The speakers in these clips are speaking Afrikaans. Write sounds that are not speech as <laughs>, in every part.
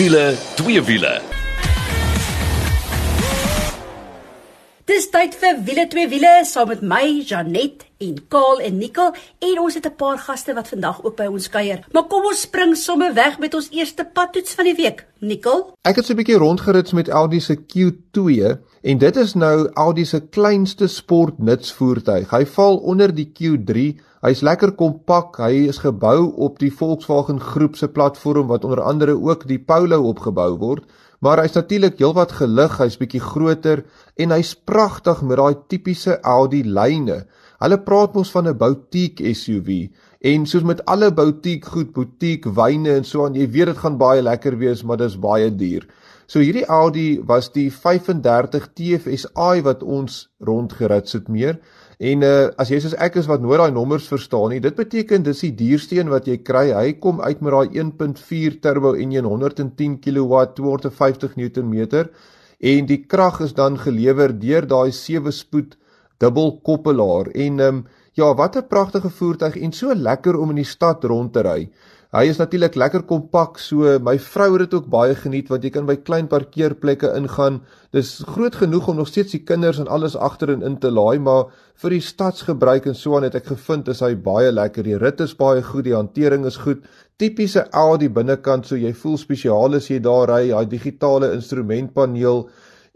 Wiele, twee wiele. Dis tyd vir wiele twee wiele saam met my Janet en Kaal en Nicole en ons het 'n paar gaste wat vandag ook by ons kuier. Maar kom ons spring sommer weg met ons eerste padtoets van die week. Nicole? Ek het so 'n bietjie rondgerits met Audi se Q2 en dit is nou Audi se kleinste sportnutsvoertuig. Hy val onder die Q3. Hy's lekker kompak. Hy is gebou op die Volkswagen groep se platform wat onder andere ook die Polo opgebou word. Maar hy's natuurlik heelwat gelig, hy's bietjie groter en hy's pragtig met daai tipiese Audi lyne. Hulle praat mos van 'n boutique SUV en soos met alle boutique goed, boutique wyne en so aan, jy weet dit gaan baie lekker wees, maar dis baie duur. So hierdie Audi was die 35 TFSI wat ons rondgerits het meer En uh as jy soos ek is wat nooit daai nommers verstaan nie, dit beteken dis die duurste een wat jy kry. Hy kom uit met daai 1.4 turbo en 110 kW 250 Nm en die krag is dan gelewer deur daai 7-spoed dubbelkoppelaar. En ehm um, ja, wat 'n pragtige voertuig en so lekker om in die stad rond te ry. Hy is natuurlik lekker kompak, so my vrou het dit ook baie geniet want jy kan by klein parkeerplekke ingaan. Dis groot genoeg om nog steeds die kinders en alles agterin in te laai, maar vir die stadsgebruik en so aan het ek gevind is hy baie lekker. Die rit is baie goed, die hantering is goed. Tipiese Audi binnekant, so jy voel spesiaal as jy daar ry, daai digitale instrumentpaneel.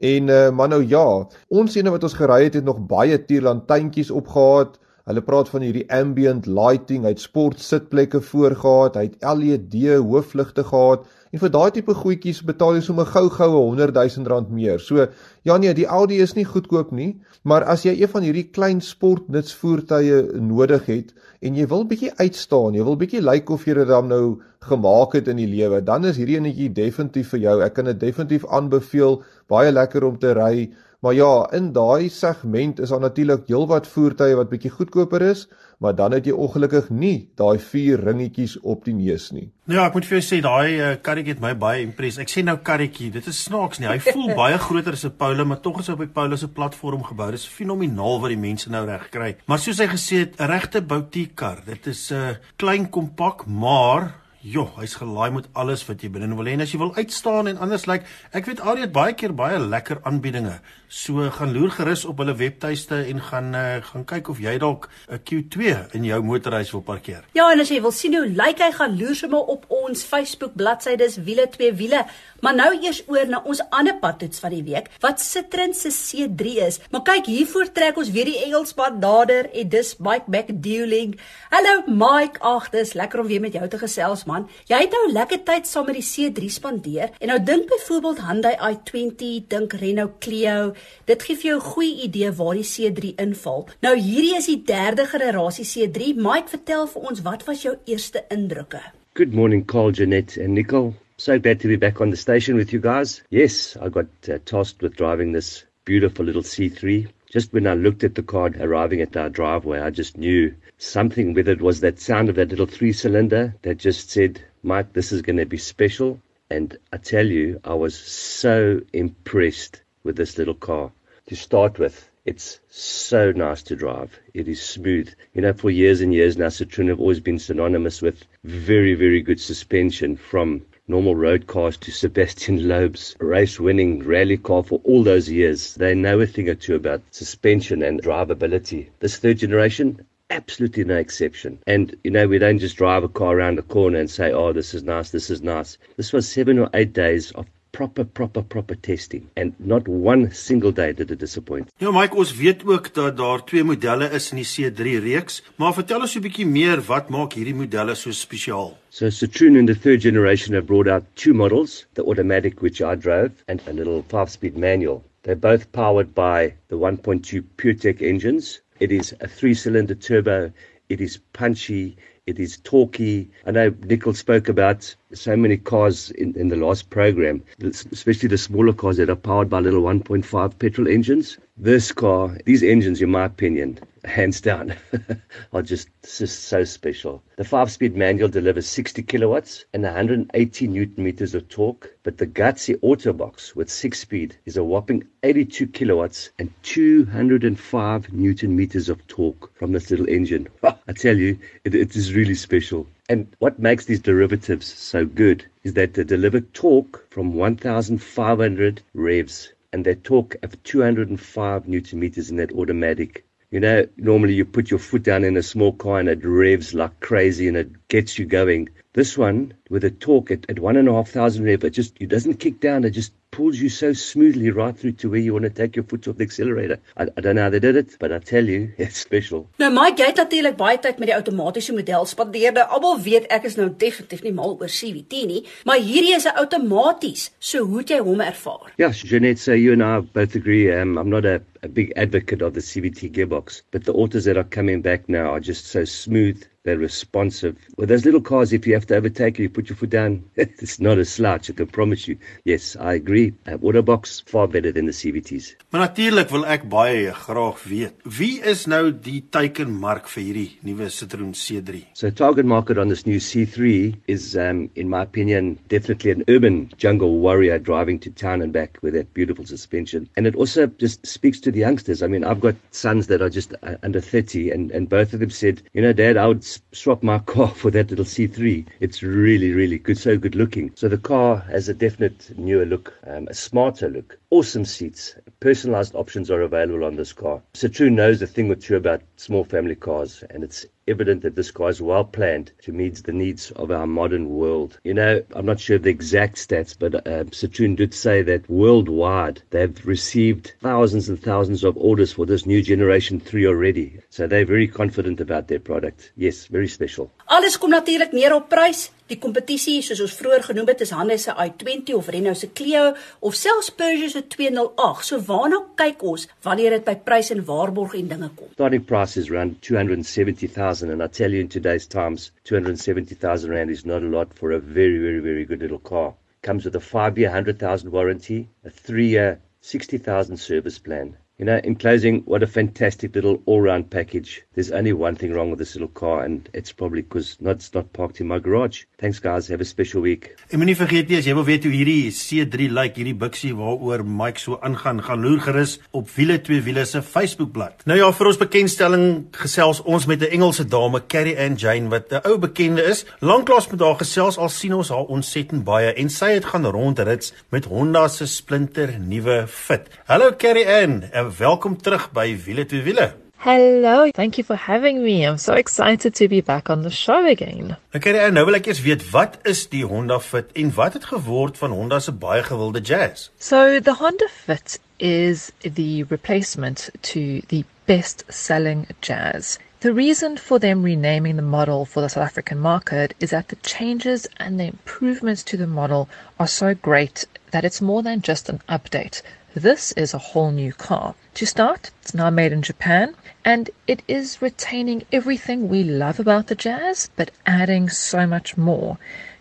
En uh, maar nou ja, ons ene wat ons gery het het nog baie tierlantuintjies opgehad. Hulle praat van hierdie ambient lighting, hy het sport sitplekke voorgehad, hy het LED hoofligte gehad en vir daai tipe goedjies betaal jy sommer gou-goue 100 000 rand meer. So ja nee, die Audi is nie goedkoop nie, maar as jy een van hierdie klein sportnutsvoertuie nodig het en jy wil bietjie uitstaan, jy wil bietjie lyk like of jy dit dan nou gemaak het in die lewe, dan is hierdie enetjie definitief vir jou. Ek kan dit definitief aanbeveel. Baie lekker om te ry. Maar ja, in daai segment is daar natuurlik heelwat voertuie wat bietjie goedkoper is, maar dan het jy ongelukkig nie daai vier ringetjies op die neus nie. Ja, ek moet vir jou sê daai uh, karretjie het my baie impress. Ek sê nou karretjie, dit is snaaks nie. Hy <laughs> voel baie groter as 'n Polo, maar tog is hy op die Polo se platform gebou. Dit is fenomenaal wat die mense nou reg kry. Maar soos hy gesê het, 'n regte boutique kar. Dit is 'n uh, klein kompak, maar Jo, hy's gelaai met alles wat jy binne wil hê en as jy wil uitstaan en anders lyk, like, ek weet Arie het baie keer baie lekker aanbiedinge. So gaan loer gerus op hulle webtuiste en gaan uh, gaan kyk of jy dalk 'n Q2 in jou motorhuis wil parkeer. Ja, en as jy wil sien hoe lyk hy, gaan loer sommer op ons Facebook bladsy, dis wiele twee wiele. Maar nou eers oor na ons ander padtoets van die week, wat Citroen se C3 is. Maar kyk, hiervoor trek ons weer die Engelsman nader en dis Mike McDueling. Hallo Mike, ag, dis lekker om weer met jou te gesels. Man. Jy het nou lekker tyd saam met die C3 spandeer. En nou dink byvoorbeeld Hyundai i20, dink Renault Clio. Dit gee vir jou 'n goeie idee waar die C3 inval. Nou hierdie is die derde generasie C3. Mike, vertel vir ons wat was jou eerste indrukke? Good morning, Carl, Jeanette and Nicole. So glad to be back on the station with you guys. Yes, I got uh, tasked with driving this beautiful little C3. Just when I looked at the car arriving at our driveway, I just knew something with it was that sound of that little three cylinder that just said, Mike, this is going to be special. And I tell you, I was so impressed with this little car. To start with, it's so nice to drive. It is smooth. You know, for years and years now, Citroen have always been synonymous with very, very good suspension from normal road cars to Sebastian <laughs> Loeb's race winning rally car for all those years. They know a thing or two about suspension and drivability. This third generation, absolutely no exception. And, you know, we don't just drive a car around the corner and say, oh, this is nice, this is nice. This was seven or eight days of proper proper proper testing and not one single day did it disappoint. Ja Mike ons weet ook dat daar twee modelle is in die C3 reeks, maar vertel ons 'n bietjie meer wat maak hierdie modelle so spesiaal? So Citroen in the third generation have brought out two models, the automatic which I drove and a little 5-speed manual. They're both powered by the 1.2 PureTech engines It is a three cylinder turbo. It is punchy. It is talky. I know Nickel spoke about so many cars in, in the last program, especially the smaller cars that are powered by little 1.5 petrol engines. This car, these engines, in my opinion, hands down, <laughs> are just, just so special. The five speed manual delivers 60 kilowatts and 180 newton meters of torque, but the Gutsy Autobox with six speed is a whopping 82 kilowatts and 205 newton meters of torque from this little engine. <laughs> I tell you, it, it is really special. And what makes these derivatives so good is that they deliver torque from 1,500 revs and they torque of 205 newton meters in that automatic. You know, normally you put your foot down in a small car and it revs like crazy and it gets you going. This one, with a torque at, at one and a half thousand rev, it just it doesn't kick down. It just pulls you so smoothly right through to where you want to take your foot off the accelerator. I, I don't know how they did it, but I tell you, <laughs> it's special. Nou my gate natuurlik baie tyd met die outomatiese model spandeer. Nou almal weet ek is nou definitief nie mal oor CVT nie, maar hierdie is 'n outomaties. So hoe het jy hom ervaar? Yeah, Jeanette, so you and I both agree. Um, I'm not a, a big advocate of the CVT gearbox, but the autos that are coming back now are just so smooth. They're responsive. With those little cars, if you have to overtake, you put your foot down. <laughs> it's not a slouch. I can promise you. Yes, I agree. Uh, Autobox far better than the CVTs. Maar natuurlik wil ek baie graag weet, wie is nou die teikenmark vir hierdie nuwe Citroen C3? So target market on this new C3 is, um, in my opinion, definitely an urban jungle warrior driving to town and back with that beautiful suspension. And it also just speaks to the youngsters. I mean, I've got sons that are just uh, under 30 and, and both of them said, you know, dad, I would swap my <laughs> car for that little C3. It's really, really good. So good looking. So the car has a definite newer look, um, a smarter look. Awesome seats. Personalized options are available on this car. Citroen knows a thing or two about small family cars, and it's evident that this car is well planned to meet the needs of our modern world. You know, I'm not sure of the exact stats, but uh, Citroen did say that worldwide they've received thousands and thousands of orders for this new generation 3 already. So they're very confident about their product. Yes, very special. Alles kom natuurlik neer op prys. Die kompetisie, soos ons vroeër genoem het, is Hyundai se i20 of Renault se Clio of selfs Peugeot se 208. So waarna kyk ons wanneer dit by prys en waarborg en dinge kom? Starting price is around 270,000 and I tell you in today's times 270,000 rand is not a lot for a very very very good little car. Comes with a 5-year 100,000 warranty, a 3-year 60,000 service plan. You know, in closing, what a fantastic little all-round package. There's only one thing wrong with this little car and it's probably because not, it's not parked in my garage. Thanks guys, have a special week. En moenie vergeet nie as jy wil weet hoe hierdie C3 lyk, hierdie biksie waaroor Mike so ingaan, gaan loer gerus op Wiele 2 Wiele se Facebookblad. Nou ja, vir ons bekendstelling gesels ons met 'n Engelse dame, Carrie Ann Jane wat 'n ou bekende is. Lanklaas met haar gesels al sien ons haar ontsettend baie en sy het gaan rondrits met Honda se splinter nuwe Fit. Hallo Carrie Ann, en welkom terug by Wiele 2 Wiele. Hello, thank you for having me. I'm so excited to be back on the show again. Nou Carrie Ann, nou wil ek eers weet wat is die Honda Fit en wat het geword van Honda se baie gewilde Jazz? So, the Honda Fit is the replacement to the best selling Jazz. The reason for them renaming the model for the South African market is that the changes and the improvements to the model are so great that it's more than just an update. This is a whole new car. To start, it's now made in Japan and it is retaining everything we love about the Jazz but adding so much more.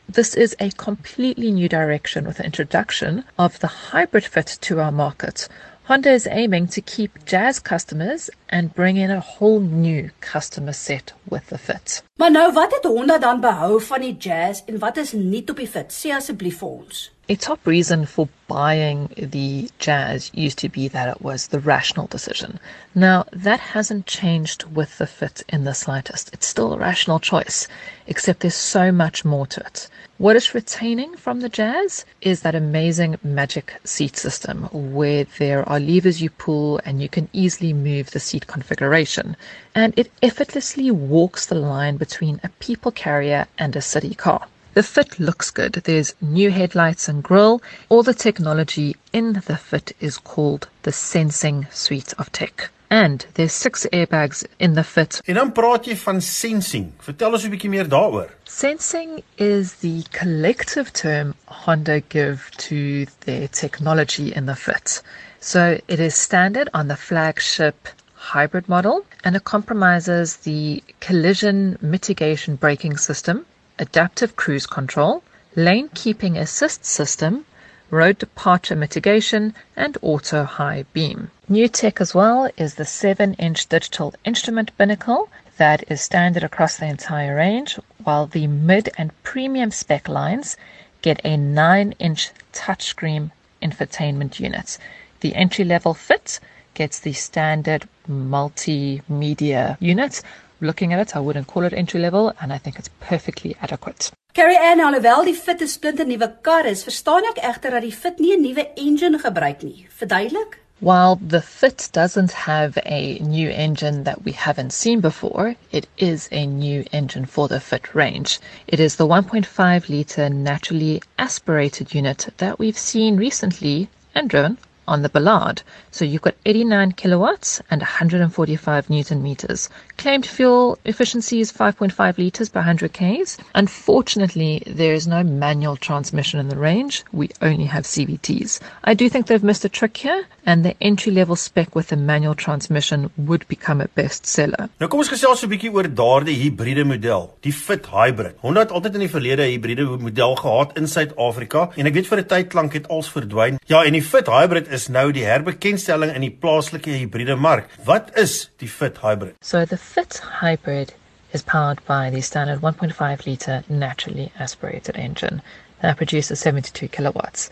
This is a completely new direction with the introduction of the hybrid fit to our market. Honda is aiming to keep Jazz customers and bring in a whole new customer set with the Fit. Maar nou wat het Honda dan behou van die Jazz en wat is nie op die Fit? Sê asseblief vir ons. A top reason for buying the Jazz used to be that it was the rational decision. Now, that hasn't changed with the Fit in the slightest. It's still a rational choice, except there's so much more to it. What it's retaining from the Jazz is that amazing magic seat system where there are levers you pull and you can easily move the seat configuration. And it effortlessly walks the line between a people carrier and a city car. The Fit looks good. There's new headlights and grille. All the technology in the Fit is called the Sensing Suite of Tech. And there's six airbags in the Fit. En dan praat jy van sensing. Vertel ons 'n bietjie meer daaroor. Sensing is the collective term Honda give to their technology in the Fit. So it is standard on the flagship hybrid model and it compromises the collision mitigation braking system, adaptive cruise control, lane keeping assist system, road departure mitigation, and auto high beam. New tech as well is the 7 inch digital instrument binnacle that is standard across the entire range, while the mid and premium spec lines get a 9 inch touchscreen infotainment unit. The entry level fit gets the standard multimedia unit looking at it, I wouldn't call it entry level, and I think it's perfectly adequate. Carrie Ann, alhoewel die Fit 'n splinter nuwe kar is, verstaan ek egter dat die Fit nie 'n nuwe engine gebruik nie. Verduidelik? While the Fit doesn't have a new engine that we haven't seen before, it is a new engine for the Fit range. It is the 1.5 litre naturally aspirated unit that we've seen recently and driven on the Ballard. So you've got 89 kilowatts and 145 newton meters. Claimed fuel efficiency is 5.5 liters per 100 Ks. Unfortunately, there is no manual transmission in the range. We only have CVTs. I do think they've missed a trick here, and the entry level spec with a manual transmission would become a bestseller. Nou kom ons gesels 'n bietjie oor daardie hibriede model, die Fit Hybrid. Honda het altyd in die verlede 'n hibriede model gehad in Suid-Afrika en ek weet vir 'n tyd lank het als verdwyn. Ja, en die Fit Hybrid is nou die herbekendstelling in die plaaslike hibriede mark. Wat is die Fit Hybrid? So the Fit Hybrid is powered by the standard 1.5 litre naturally aspirated engine that produces 72 kilowatts.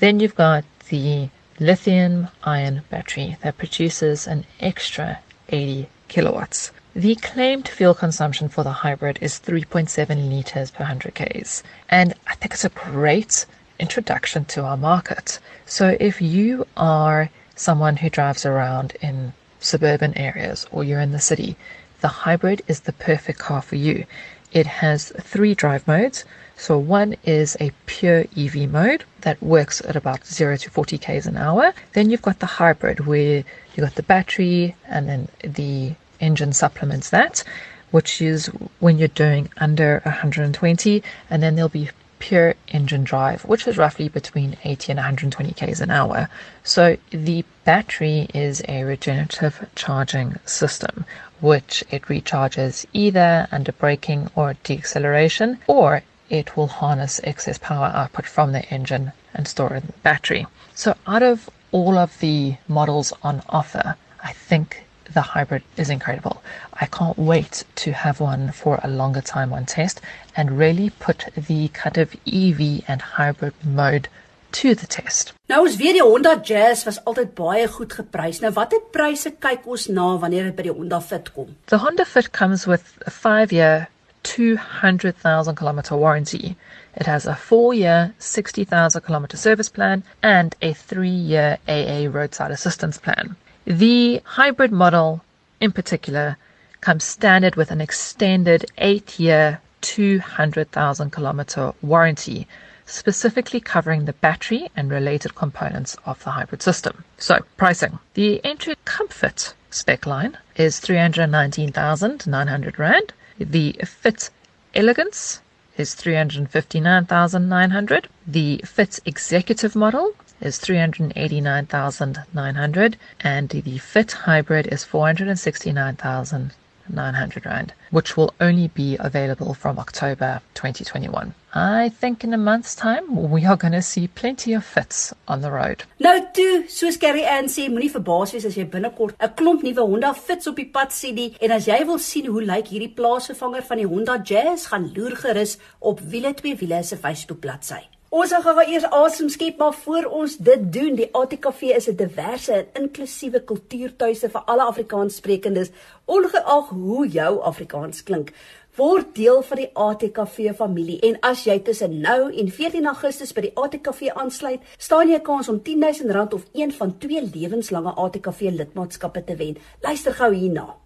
Then you've got the lithium ion battery that produces an extra 80 kilowatts. The claimed fuel consumption for the hybrid is 3.7 liters per 100 Ks, and I think it's a great introduction to our market. So if you are someone who drives around in suburban areas or you're in the city, the hybrid is the perfect car for you. It has three drive modes. So one is a pure EV mode that works at about 0 to 40 k's an hour. Then you've got the hybrid where you've got the battery and then the engine supplements that, which is when you're doing under 120 and then there'll be pure engine drive, which is roughly between 80 and 120 k's an hour. So the battery is a regenerative charging system, which it recharges either under braking or deceleration, or it will harness excess power output from the engine and store it in the battery. So out of all of the models on offer, I think the hybrid is incredible. I can't wait to have one for a longer time on test and really put the kind of EV and hybrid mode to the test. Nou ons weet die Honda Jazz was altyd baie goed geprys. Nou watter pryse kyk ons na wanneer dit by die Honda Fit kom? The Honda Fit comes with a 5-year 200,000 kilometer warranty. It has a 4-year 60,000 kilometer service plan and a 3-year AA roadside assistance plan. The hybrid model in particular comes standard with an extended 8-year 200,000 kilometer warranty specifically covering the battery and related components of the hybrid system. So, pricing. The entry comfort spec line is 319,900 rand. The Fit Elegance is 359,900. The Fit Executive model is 389,900 and the Fit Hybrid is 469,900 rand, which will only be available from October 2021. I think in a month's time we are going to see plenty of fits on the road. Nou toe, soos Carrie Ann sê, moenie verbaas wees as jy binnekort 'n klomp nuwe Honda Fits op die pad sien nie. En as jy wil sien hoe lyk hierdie plaasvervanger van die Honda Jazz, gaan loer gerus op Wiele 2 Wiele se Facebook bladsy. Ons gaan gou eers asem skep maar voor ons dit doen. Die ATKV is 'n diverse en inklusiewe kultuurtuiste vir alle Afrikaanssprekendes, ongeag hoe jou Afrikaans klink. Word deel van die ATKV familie en as jy tussen nou en 14 Augustus by die ATKV aansluit, staan jy 'n kans om R10000 of een van twee lewenslange ATKV lidmaatskappe te wen. Luister gou hierna.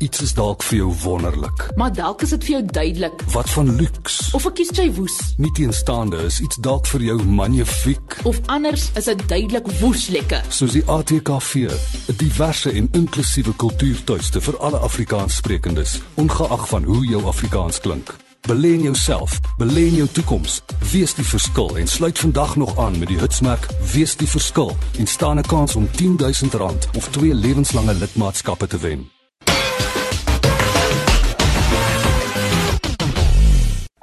Iets is dalk vir jou wonderlik. Maar dalk is dit vir jou duidelik. Wat van luks? Of ek kies jy woes. Nie teenstaande is iets dalk vir jou magnifiek. Of anders is dit duidelik woes lekker. Soos die ATKV, 'n diverse en inklusiewe kultuurtuiste vir alle Afrikaanssprekendes, ongeag van hoe jou Afrikaans klink. Belê in jouself, belê in jou toekoms. Wees die verskil en sluit vandag nog aan met die hitsmerk Wees die verskil en staan 'n kans om R10000 of twee lewenslange lidmaatskappe te wen.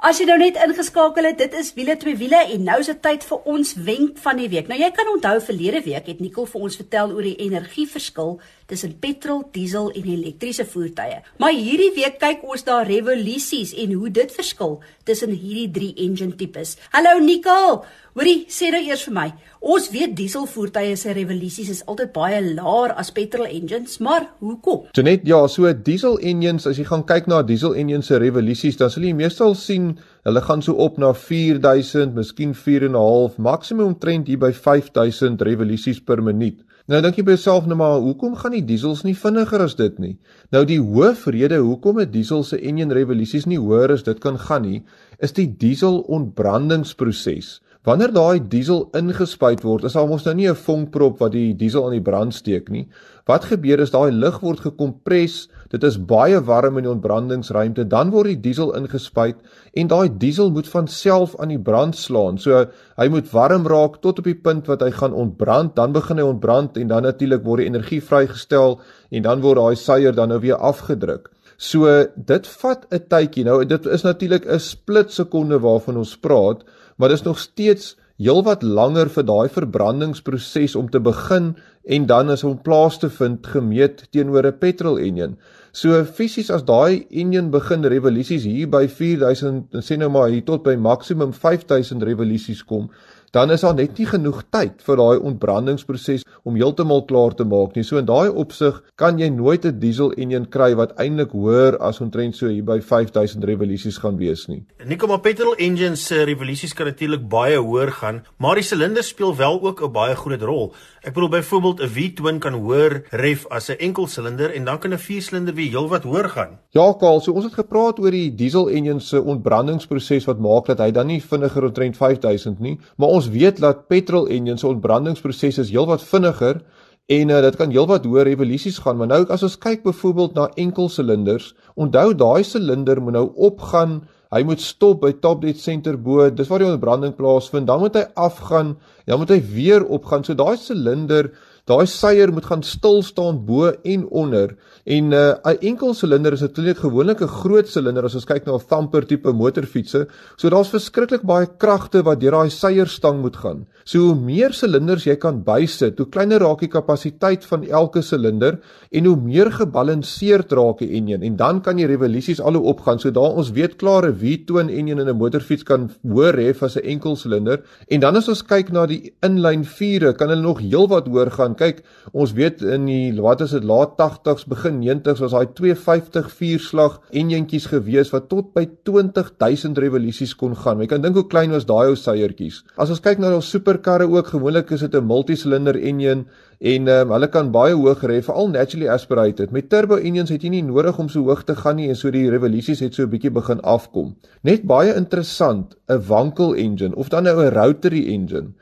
As jy nou net ingeskakel het, dit is wiele twee wiele en nou is dit tyd vir ons wenk van die week. Nou jy kan onthou verlede week het Nicole vir ons vertel oor die energieverskil tussen petrol, diesel en elektriese voertuie. Maar hierdie week kyk ons na revolusies en hoe dit verskil tussen hierdie drie engine tipes. Hallo Nicole, Hoorie, sê nou eers vir my. Ons weet dieselvoertuie se revolusies is altyd baie laer as petrol engines, maar hoekom? Janet, ja, so diesel engines, as jy gaan kyk na diesel engines se revolusies, dan sal jy meestal sien hulle gaan so op na 4000, miskien 4.5, maksimum omtrent hier by 5000 revolusies per minuut. Nou dink jy by jouself nou maar, hoekom gaan die diesels nie vinniger as dit nie? Nou die hoofrede hoekom 'n diesel se engine revolusies nie hoër as dit kan gaan nie, is die diesel ontbrandingsproses. Wanneer daai diesel ingespuit word, is daar mos nou nie 'n vonkprop wat die diesel aan die brand steek nie. Wat gebeur is daai lug word gekompres, dit is baie warm in die ontbrandingsruimte, dan word die diesel ingespuit en daai diesel moet van self aan die brand slaan. So hy moet warm raak tot op die punt wat hy gaan ontbrand, dan begin hy ontbrand en dan natuurlik word die energie vrygestel en dan word daai suier dan nou weer afgedruk. So dit vat 'n tydjie. Nou dit is natuurlik 'n split sekonde waarvan ons praat, maar dis nog steeds heelwat langer vir daai verbrandingsproses om te begin en dan as om plaas te vind gemeet teenoor 'n petrol enjin. So fisies as daai enjin begin revolusies hier by 4000 en sê nou maar hier tot by maksimum 5000 revolusies kom, dan is daar net nie genoeg tyd vir daai ontbrandingsproses om heeltemal klaar te maak nie. So in daai opsig kan jy nooit 'n diesel enjin kry wat eintlik hoër as omtrent so hier by 5000 revolusies gaan wees nie. Nikom op petrol engines se revolusies kan natuurlik baie hoër gaan, maar die silinders speel wel ook 'n baie groot rol. Ek bedoel byvoorbeeld 'n V-twin kan hoër ref as 'n enkel silinder en dan kan 'n viersilinder weer heelwat hoër gaan. Ja, Karl, so ons het gepraat oor die diesel enjin se ontbrandingsproses wat maak dat hy dan nie vinniger omtrent 5000 nie, maar ons weet dat petrol engines se ontbrandingsproses is heelwat vinniger en uh, dit kan heelwat hoër revolusies gaan. Maar nou as ons kyk byvoorbeeld na enkel silinders, onthou daai silinder moet nou opgaan Hy moet stop by top dead center bo. Dis waar die ontbranding plaasvind. Dan moet hy afgaan. Dan moet hy weer opgaan. So daai silinder, daai suier moet gaan stil staan bo en onder. En uh, 'n uh, enkel silinder is natuurlik gewoonlik 'n groot silinder as ons kyk na 'n thumper tipe motorfietsse. So daar's verskriklik baie kragte wat deur daai suierstang moet gaan. So hoe meer silinders jy kan bysit, hoe kleiner raak die kapasiteit van elke silinder en hoe meer gebalanseerd raak die enjin en dan kan jy revolusies al hoe opgaan. So daar ons weet 'n V-twin enjin in 'n motorfiets kan hoër hê as 'n enkel silinder. En dan as ons kyk na die inlyn vure, kan hulle nog heelwat hoër gaan. Kyk, ons weet in die wat is dit laat 80s begin 90s was daai 250 vierslag enjintjies gewees wat tot by 20000 revolusies kon gaan. Jy kan dink hoe klein was daai ou suiertjies. As ons kyk na ons superkarre ook, gewoonlik is dit 'n multisilinder enjin en um, hulle kan baie hoog ref, veral naturally aspirated. Met turbo engines het jy nie nodig om so hoog te gaan nie en so die revolusies het so 'n bietjie begin afkom. Net baie interessant, 'n wankel engine of dan nou 'n rotary engine.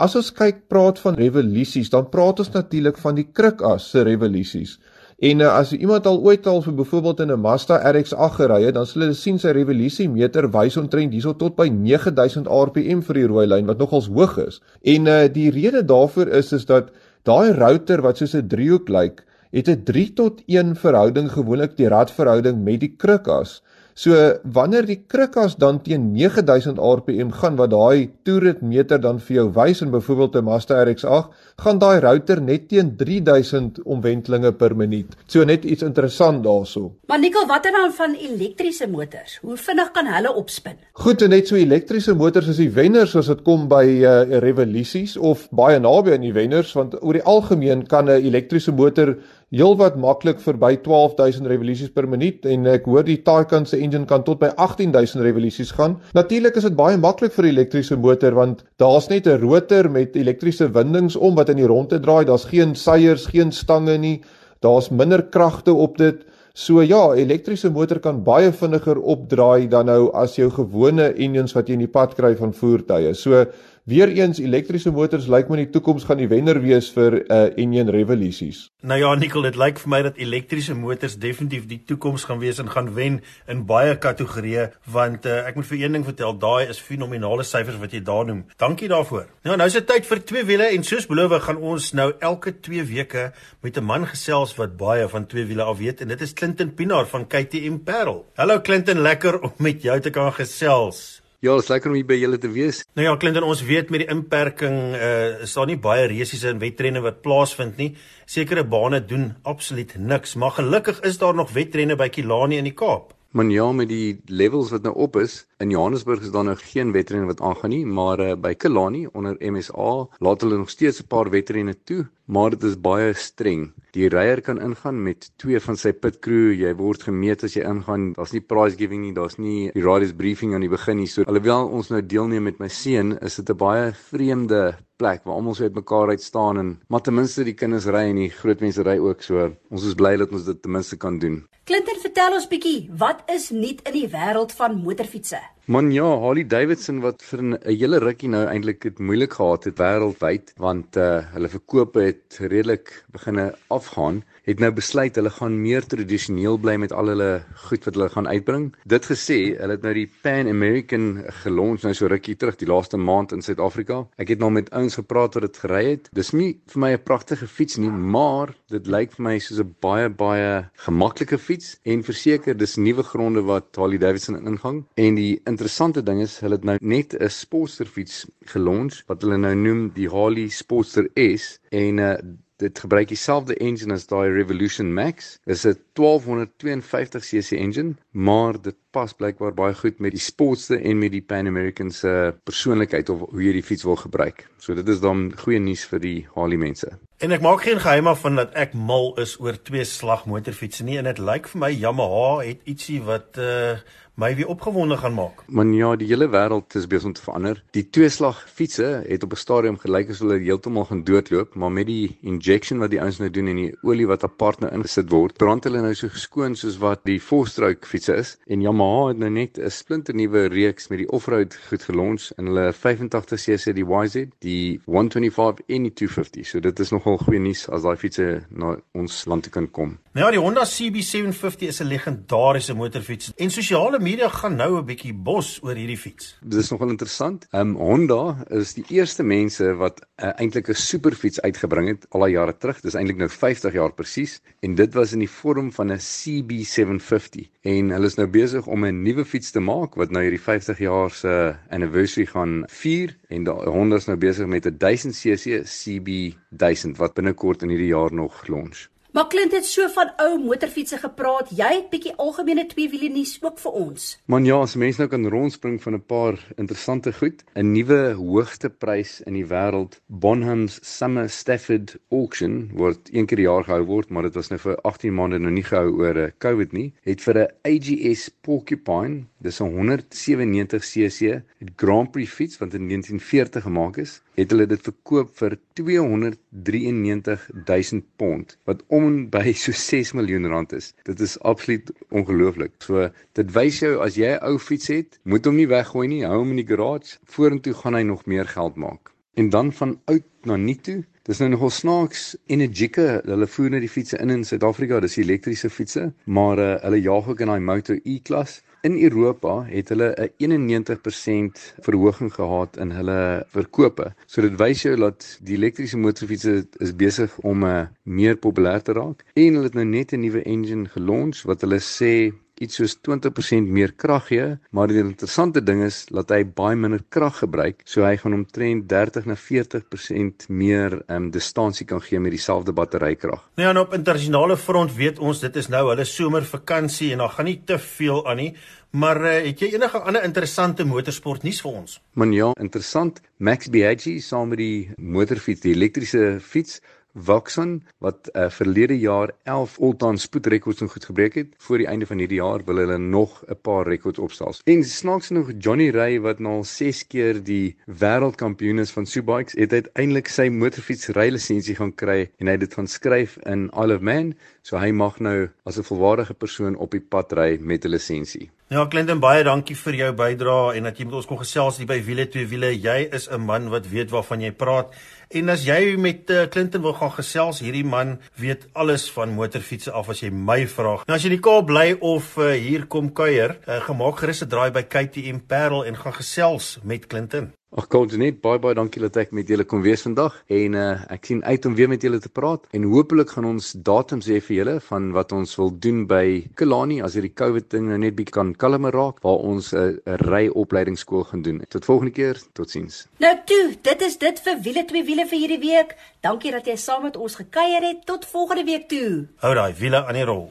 As ons kyk praat van revolusies, dan praat ons natuurlik van die krukas se revolusies. En uh, as iemand al ooit al vir byvoorbeeld in 'n Mazda RX-8 gery het, dan sal hulle sien sy revolusiemeter wys omtrent hierso tot by 9000 rpm vir die rooi lyn wat nogals hoog is. En uh, die rede daarvoor is is dat daai router wat soos 'n driehoek lyk, het 'n 3 tot 1 verhouding gewoonlik die radverhouding met die krukas. So wanneer die krukas dan teen 9000 rpm gaan wat daai toeritmeter dan vir jou wys in byvoorbeeld 'n Mazda RX-8, gaan daai router net teen 3000 omwentelinge per minuut. So net iets interessant daaroor. Maar Nikkel, watter dan van elektriese motors? Hoe vinnig kan hulle opspin? Goed, en net so elektriese motors is die wenners as dit kom by uh, revolusies of baie naby aan die wenners want oor die algemeen kan 'n elektriese motor heelwat maklik verby 12000 revolusies per minuut en ek hoor die Taycan se engine kan tot by 18000 revolusies gaan. Natuurlik is dit baie maklik vir 'n elektriese motor want daar's net 'n rotor met elektriese windings om wat in die rondte draai. Daar's geen seiers, geen stange nie. Daar's minder kragte op dit. So ja, elektriese motor kan baie vinniger opdraai dan nou as jou gewone engines wat jy in die pad kry van voertuie. So Weereens elektriese motors lyk my in die toekoms gaan die wenner wees vir uh enjin revolusies. Nou ja, Nicole, dit lyk vir my dat elektriese motors definitief die toekoms gaan wees en gaan wen in baie kategorieë want uh, ek moet vir een ding vertel, daai is fenominale syfers wat jy daar noem. Dankie daarvoor. Nou nou is dit tyd vir twee wiele en soos beloof gaan ons nou elke 2 weke met 'n man gesels wat baie van twee wiele af weet en dit is Clinton Pinaar van KTM Parel. Hallo Clinton, lekker om met jou te kan gesels. Ja, is lekker om hier by julle te wees. Nou ja, Clinton, ons weet met die inperking uh is daar nie baie resiese en wedrenne wat plaasvind nie. Sekere bane doen absoluut niks, maar gelukkig is daar nog wedrenne by Kilani in die Kaap. Maar ja, met die levels wat nou op is, in Johannesburg is daar nou geen wedrenne wat aangaan nie, maar uh, by Killarney onder MSA laat hulle nog steeds 'n paar wedrenne toe, maar dit is baie streng. Die ryer kan ingaan met twee van sy pit crew, jy word gemeet as jy ingaan. Daar's nie prize giving nie, daar's nie die riders briefing aan die begin nie. So alhoewel ons nou deelneem met my seun, is dit 'n baie vreemde plek waar almal so uitmekaar uit staan en maar ten minste die kinders ry en die groot mense ry ook so. Ons is bly dat ons dit ten minste kan doen. Clinton, vertel ons bietjie, wat is nuut in die wêreld van motorfietsse? Man ja, Harley Davidson wat vir 'n hele rukkie nou eintlik dit moeilik gehad het wêreldwyd want uh hulle verkope het redelik begine afgaan het nou besluit hulle gaan meer tradisioneel bly met al hulle goed wat hulle gaan uitbring. Dit gesê, hulle het nou die Pan American gelons nou so rukkie terug die laaste maand in Suid-Afrika. Ek het nou met ouens gepraat wat dit gery het. Dis nie vir my 'n pragtige fiets nie, maar dit lyk vir my soos 'n baie baie gemaklike fiets en verseker dis nuwe gronde wat Harley Davidson ingang. En die interessante ding is hulle het nou net 'n Sportster fiets gelons wat hulle nou noem die Harley Sportster S en uh, dit gebruik dieselfde engine as daai Revolution Max. Dis 'n 1252 cc engine, maar dit pas blykbaar baie goed met die Sportster en met die Pan American se persoonlikheid of hoe jy die fiets wil gebruik. So dit is dan goeie nuus vir die Harley mense. En ek maak geen geheim af van dat ek mal is oor twee slag motorfietsse nie en dit lyk vir my Yamaha het ietsie wat uh my weer opgewonde gaan maak. Man ja, die hele wêreld is besig om te verander. Die tweeslag fietsse het op 'n stadium gelyk as hulle heeltemal gaan doodloop, maar met die injection wat die ouens nou doen en die olie wat apart nou ingesit word, brand hulle nou so geskoon soos wat die four-stroke fietsse is. En Yamaha het nou net 'n splinter nuwe reeks met die off-road goed gelons in hulle 85cc die YZ, die 125 en die 250. So dit is nogal goeie nuus as daai fietsse na ons land toe kan kom. Nou ja, die Honda CB750 is 'n legendariese motorfiets en sosiale media gaan nou 'n bietjie bos oor hierdie fiets. Dit is nogal interessant. Ehm um, Honda is die eerste mense wat uh, eintlik 'n superfiets uitgebring het al die jare terug. Dis eintlik nou 50 jaar presies en dit was in die vorm van 'n CB750 en hulle is nou besig om 'n nuwe fiets te maak wat nou hierdie 50 jaar se anniversary gaan vier en die Honda is nou besig met 'n 1000cc CB1000 wat binnekort in hierdie jaar nog launch. Maar Clint het so van ou motorfietsse gepraat. Jy het bietjie algemene tweewiele nuus ook vir ons. Man ja, as mense nou kan rondspring van 'n paar interessante goed. 'n Nuwe hoogteprys in die wêreld, Bonham's Summer Stafford Auction word een keer per jaar gehou word, maar dit was nou vir 18 maande nou nie gehou oor uh, COVID nie. Het vir 'n AGS Porcupine, dis 'n 197cc Grand Prix fiets wat in 1940 gemaak is, het hulle dit verkoop vir 293 000 pond wat om by so 6 miljoen rand is. Dit is absoluut ongelooflik. So dit wys jou as jy 'n ou fiets het, moet hom nie weggooi nie, hou hom in die garage. Vorentoe gaan hy nog meer geld maak. En dan van oud na nuut toe. Dis nou nogal snaaks Energica, hulle voer net die fietsse in in Suid-Afrika, dis elektriese fietsse, maar uh, hulle jaag ook in daai Moto E-klas In Europa het hulle 'n 91% verhoging gehad in hulle verkope. So dit wys jou dat die elektriese motorfietsse is besig om uh, meer populêr te raak en hulle het nou net 'n nuwe engine gelons wat hulle sê iets soos 20% meer krag gee, maar die interessante ding is dat hy baie minder krag gebruik, so hy gaan omtrent 30 na 40% meer ehm um, distansie kan gee met dieselfde batterykrag. Nou ja, en op internasionale front weet ons dit is nou hulle somervakansie en daar gaan nie te veel aan nie. Maar uh, het jy enige ander interessante motorsport nuus vir ons? Man ja, interessant. Max Biaggi saam met die motorfiets, die elektriese fiets Waxon wat uh, verlede jaar 11 all-time spoedrekords nog goed gebreek het. Voor die einde van hierdie jaar wil hulle nog 'n paar rekords opstel. En snaaks nog Johnny Ray wat nou al 6 keer die wêreldkampioen is van Subikes, het uiteindelik sy motorfiets rylisensie gaan kry en hy het dit gaan skryf in Isle of Man, so hy mag nou as 'n volwaardige persoon op die pad ry met 'n lisensie. Ja, Clinton, baie dankie vir jou bydrae en dat jy met ons kon gesels hier by Wiele twee Wiele. Jy is 'n man wat weet waarvan jy praat. En as jy met uh, Clinton wil gaan gesels, hierdie man weet alles van motorfietsse af as jy my vra. Nou as jy in die Kaap bly of uh, hier kom kuier, uh, gemaak gerus 'n draai by KTM Parel en gaan gesels met Clinton. Ag Koldenet, baie baie dankie dat ek met julle kon wees vandag en uh, ek sien uit om weer met julle te praat en hopelik gaan ons datums hê vir julle van wat ons wil doen by Kilani as hierdie COVID ding nou net bietjie kan kalmer raak waar ons 'n uh, ry opleidingsskool gaan doen. Tot volgende keer, totsiens. Nou toe, dit is dit vir wiele twee wiele vir hierdie week. Dankie dat jy saam met ons gekuier het. Tot volgende week toe. Hou daai wiele aan die rol.